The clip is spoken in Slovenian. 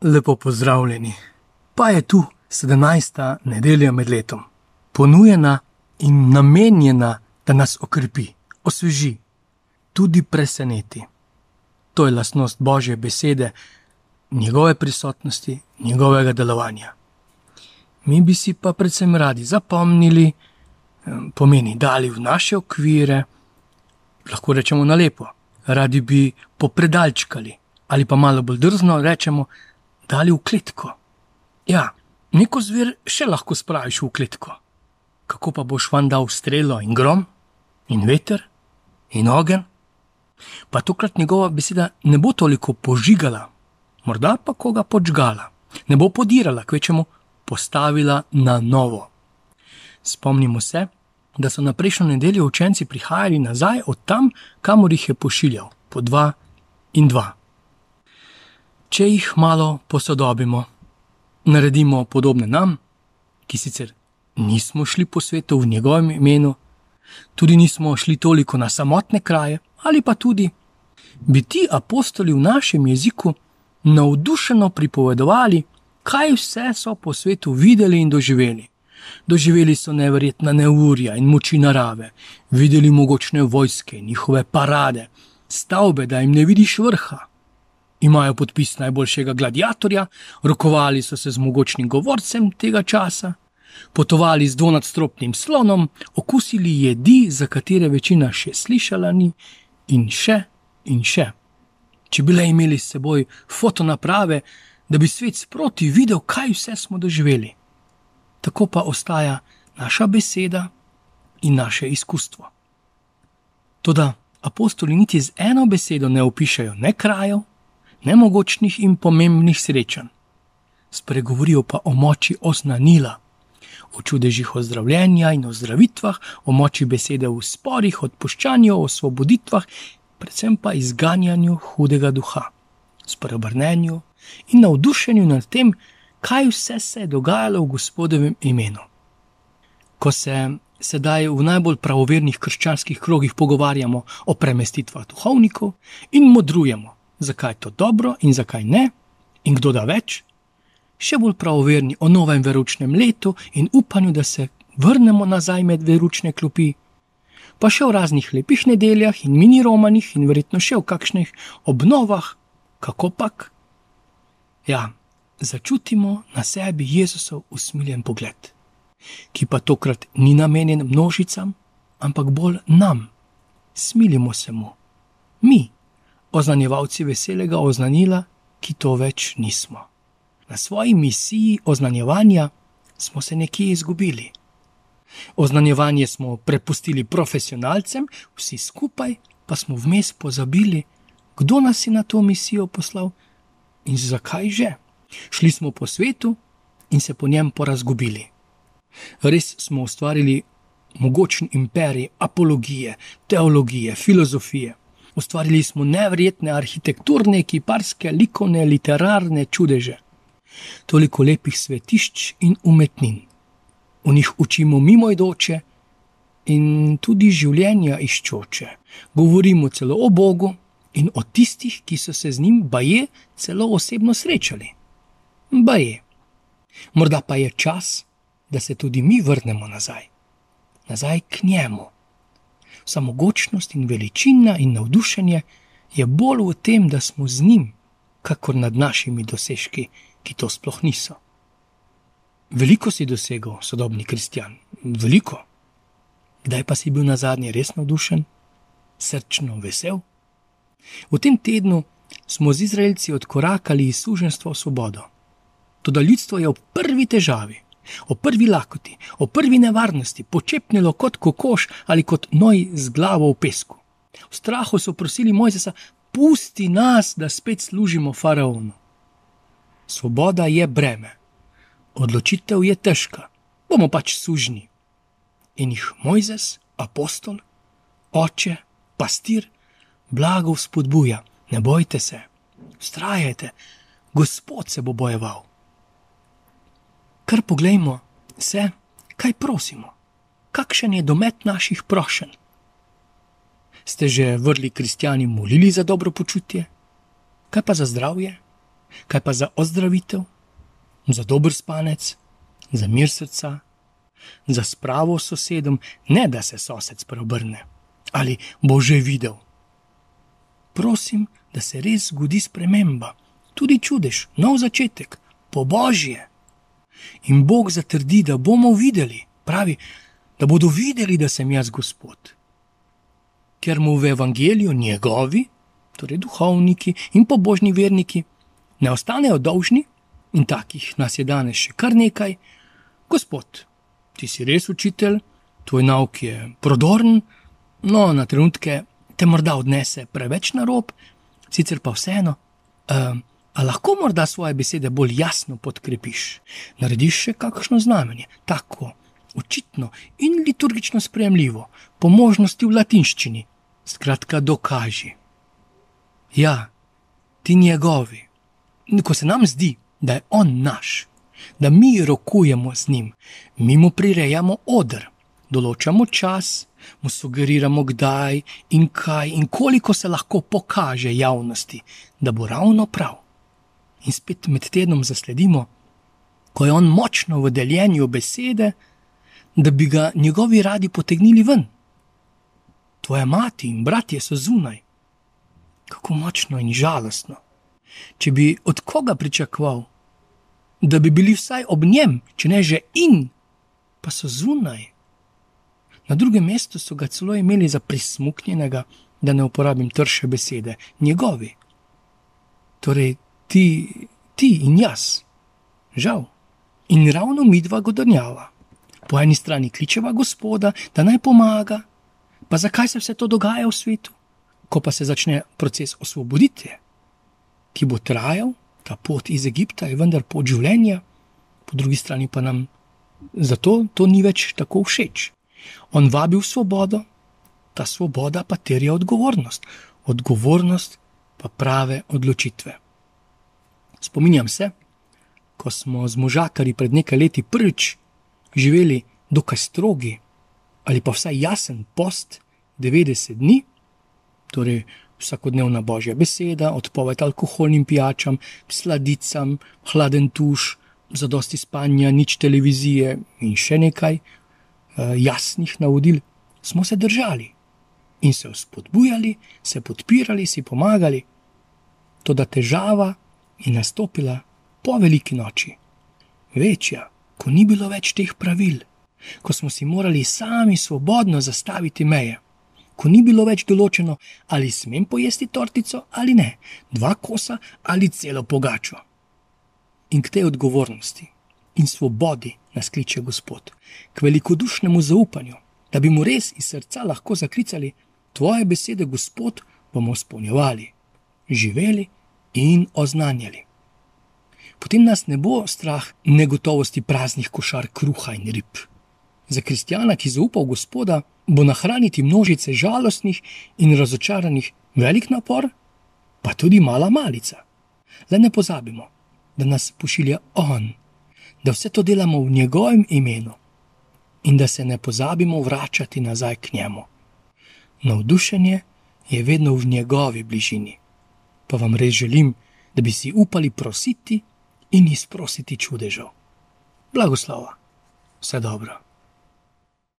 Lepo pozdravljeni. Pa je tu 17. nedelja med letom, ponujena in namenjena, da nas okrepi, osveži, tudi preseneti. To je lastnost Božje besede, njegove prisotnosti, njegovega delovanja. Mi bi si pa predvsem radi zapomnili, pomeni dali v naše okvire, lahko rečemo na lepo, radi bi popredalčkali ali pa malo bolj drzno rečemo, dali v kletko. Ja, neko zver še lahko spraviš v kletko. Kako pa boš van dal strelo in grom, in veter, in ogen? Pa tokrat njegova beseda ne bo toliko požigala, morda pa koga počgala, ne bo podirala, kvečemu postavila na novo. Spomnimo se, da so na prejšnjo nedeljo učenci prihajali nazaj od tam, kamor jih je pošiljal, po dva in dva. Če jih malo posodobimo, naredimo podobne nam, ki sicer nismo šli po svetu v njegovem imenu, tudi nismo šli toliko na samotne kraje, ali pa tudi bi ti apostoli v našem jeziku navdušeno pripovedovali, kaj vse so po svetu videli in doživeli. Doživeli so neverjetna neurja in moči narave, videli mogočne vojske, njihove parade, stavbe, da jim ne vidiš vrha. Imajo podpis najboljšega gladiatorja, rokovali so se z mogočnim govorcem tega časa, potovali z dvonadstropnim slonom, okusili jedi, za katere večina še slišala ni, in še in še. Če bi le imeli s seboj fotonaprave, da bi svet sproti videl, kaj vse smo doživeli tako pa ostaja naša beseda in naše izkustvo. Toda apostoli niti z eno besedo ne opišajo ne krajev, ne mogočnih in pomembnih srečanj, spregovorijo pa o moči oznanila, o čudežih ozdravljenja in ozdravitvah, o moči besede v sporih, odpuščanju, osvoboditvah, predvsem pa izganjanju hudega duha, spreobrnenju in navdušenju nad tem, kaj vse se je dogajalo v Gospodovem imenu. Ko se sedaj v najbolj pravovernih krščanskih krogih pogovarjamo o premestitvah duhovnikov in modrujemo, zakaj je to dobro in zakaj ne, in kdo da več, še bolj pravoverni o novem veručnem letu in upanju, da se vrnemo nazaj med veručne klopi. Pa še o raznih lepih nedeljah in mini romanih, in verjetno še o kakšnih obnovah, kako pak? Ja, začutimo na sebi Jezusov usmiljen pogled, ki pa tokrat ni namenjen množicam, ampak bolj nam. Smilimo se mu, mi, oznanjevalci veselega oznanila, ki to več nismo. Na svoji misiji oznanjevanja smo se nekje izgubili. Oznanjevanje smo prepustili profesionalcem, vsi skupaj pa smo vmes pozabili, kdo nas je na to misijo poslal in zakaj že. Šli smo po svetu in se po njem porazgubili. Res smo ustvarili mogočen imperij apologije, teologije, filozofije. Ustvarili smo nevrjetne arhitekturne, kiparske, likovne, literarne čudeže. Toliko lepih svetišč in umetnin. V njih učimo mimoidoče in tudi življenja iščoče. Govorimo celo o Bogu in o tistih, ki so se z njim, baje, celo osebno srečali. Baje. Morda pa je čas, da se tudi mi vrnemo nazaj, nazaj k njemu. Samogočnost in veličina in navdušenje je bolj v tem, da smo z njim, kakor nad našimi dosežki, ki to sploh niso. Veliko si dosegel, sodobni kristjan, veliko. Kdaj pa si bil na zadnje res navdušen, srčno vesel? V tem tednu smo z Izraelci odkorakali iz suženstva v svobodo. Tudi ljudstvo je v prvi težavi, v prvi lakoti, v prvi nevarnosti počepnilo kot kokoš ali kot noj z glavo v pesku. V strahu so prosili Mojzesa, pusti nas, da spet služimo faraonu. Svoboda je breme, odločitev je težka, bomo pač sužni. In jih Mojzes, apostol, oče, pastir, blago spodbuja, ne bojte se, ustrajajte, Gospod se bo bojeval kar poglejmo se, kaj prosimo, kakšen je domet naših prošenj. Ste že vrli kristijani molili za dobro počutje, kaj pa za zdravje, Kaj pa za ozdravitev, za dober spanec, za mir srca, za spravo s sosedom, ne da se sosed preobrne. Ali bo že videl. Prosim, da se res zgodi sprememba, tudi čudež, nov začetek, po božje. In Bog zatrdi, da bomo videli, pravi, da bodo videli, da sem jaz Gospod. Ker mu v evangeliju njegovi, torej duhovniki in pobožni verniki, ne ostanejo dolžni, in takih nas je danes še kar nekaj, Gospod, ti si res učitelj, tvoj nauk je prodorn, no, na trenutke te morda odnese preveč na rob, sicer pa vseeno. Um, A lahko morda svoje besede bolj jasno podkrepiš, narediš še kakšno znamenje, tako očitno in liturgično sprejemljivo, po možnosti v latinščini, skratka, dokaži. Ja, ti njegovi. Ko se nam zdi, da je on naš, da mi rokujemo z njim, mi mu prirejamo odr, določamo čas, mu sugeriramo, kdaj in kaj in koliko se lahko pokaže javnosti, da bo ravno prav in spet med tednom zasledimo, ko je on močno v deljenju besede, da bi ga njegovi radi potegnili ven. Tvoja mati in bratje so zunaj. Kako močno in žalostno. Če bi od koga pričakoval, da bi bili vsaj ob njem, če ne že in, pa so zunaj. Na drugem mestu so ga celo imeli za prismuknjenega, da ne uporabim trše besede, njegovi. Torej, ti, ti in jaz. Žal. In ravno mi dva godrnjava. Po eni strani kličeva gospoda, da naj pomaga, pa zakaj se vse to dogaja v svetu? Ko pa se začne proces osvoboditve, ki bo trajal, ta pot iz Egipta je vendar pot življenja, po drugi strani pa nam zato to ni več tako všeč. On vabi v svobodo, ta svoboda pa terja odgovornost, odgovornost pa prave odločitve. Spominjam se, ko smo z možakari pred nekaj leti prvič živeli dokaj strogi ali pa vsaj jasen post 90 dni, torej vsakodnevna božja beseda, odpoved alkoholnim pijačam, sladicam, hladen tuš, zadosti spanja, nič televizije in še nekaj uh, jasnih navodil, smo se držali in se vzpodbujali, se podpirali, si pomagali. Toda težava je nastopila po veliki noči, večja, ko ni bilo več teh pravil, ko smo si morali sami svobodno zastaviti meje, ko ni bilo več določeno, ali smem pojesti tortico ali ne, dva kosa ali celo pogačo. In k tej odgovornosti in svobodi nas kliče Gospod, k velikodušnemu zaupanju, da bi mu res iz srca lahko zaklicali: Tvoje besede, Gospod, bomo spolnjevali, živeli in oznanjali. Potem nas ne bo strah negotovosti praznih košar kruha in rib. Za kristjana, ki zaupa v Gospoda, bo nahraniti množice žalostnih in razočaranih velik napor, pa tudi mala malica. Le ne pozabimo, da nas pošilja On, da vse to delamo v njegovem imenu in da se ne pozabimo vračati nazaj k njemu. Navdušenje je vedno v njegovi bližini pa vam res želim, da bi si upali prositi in izprositi čudežev. Blagoslova, vse dobro.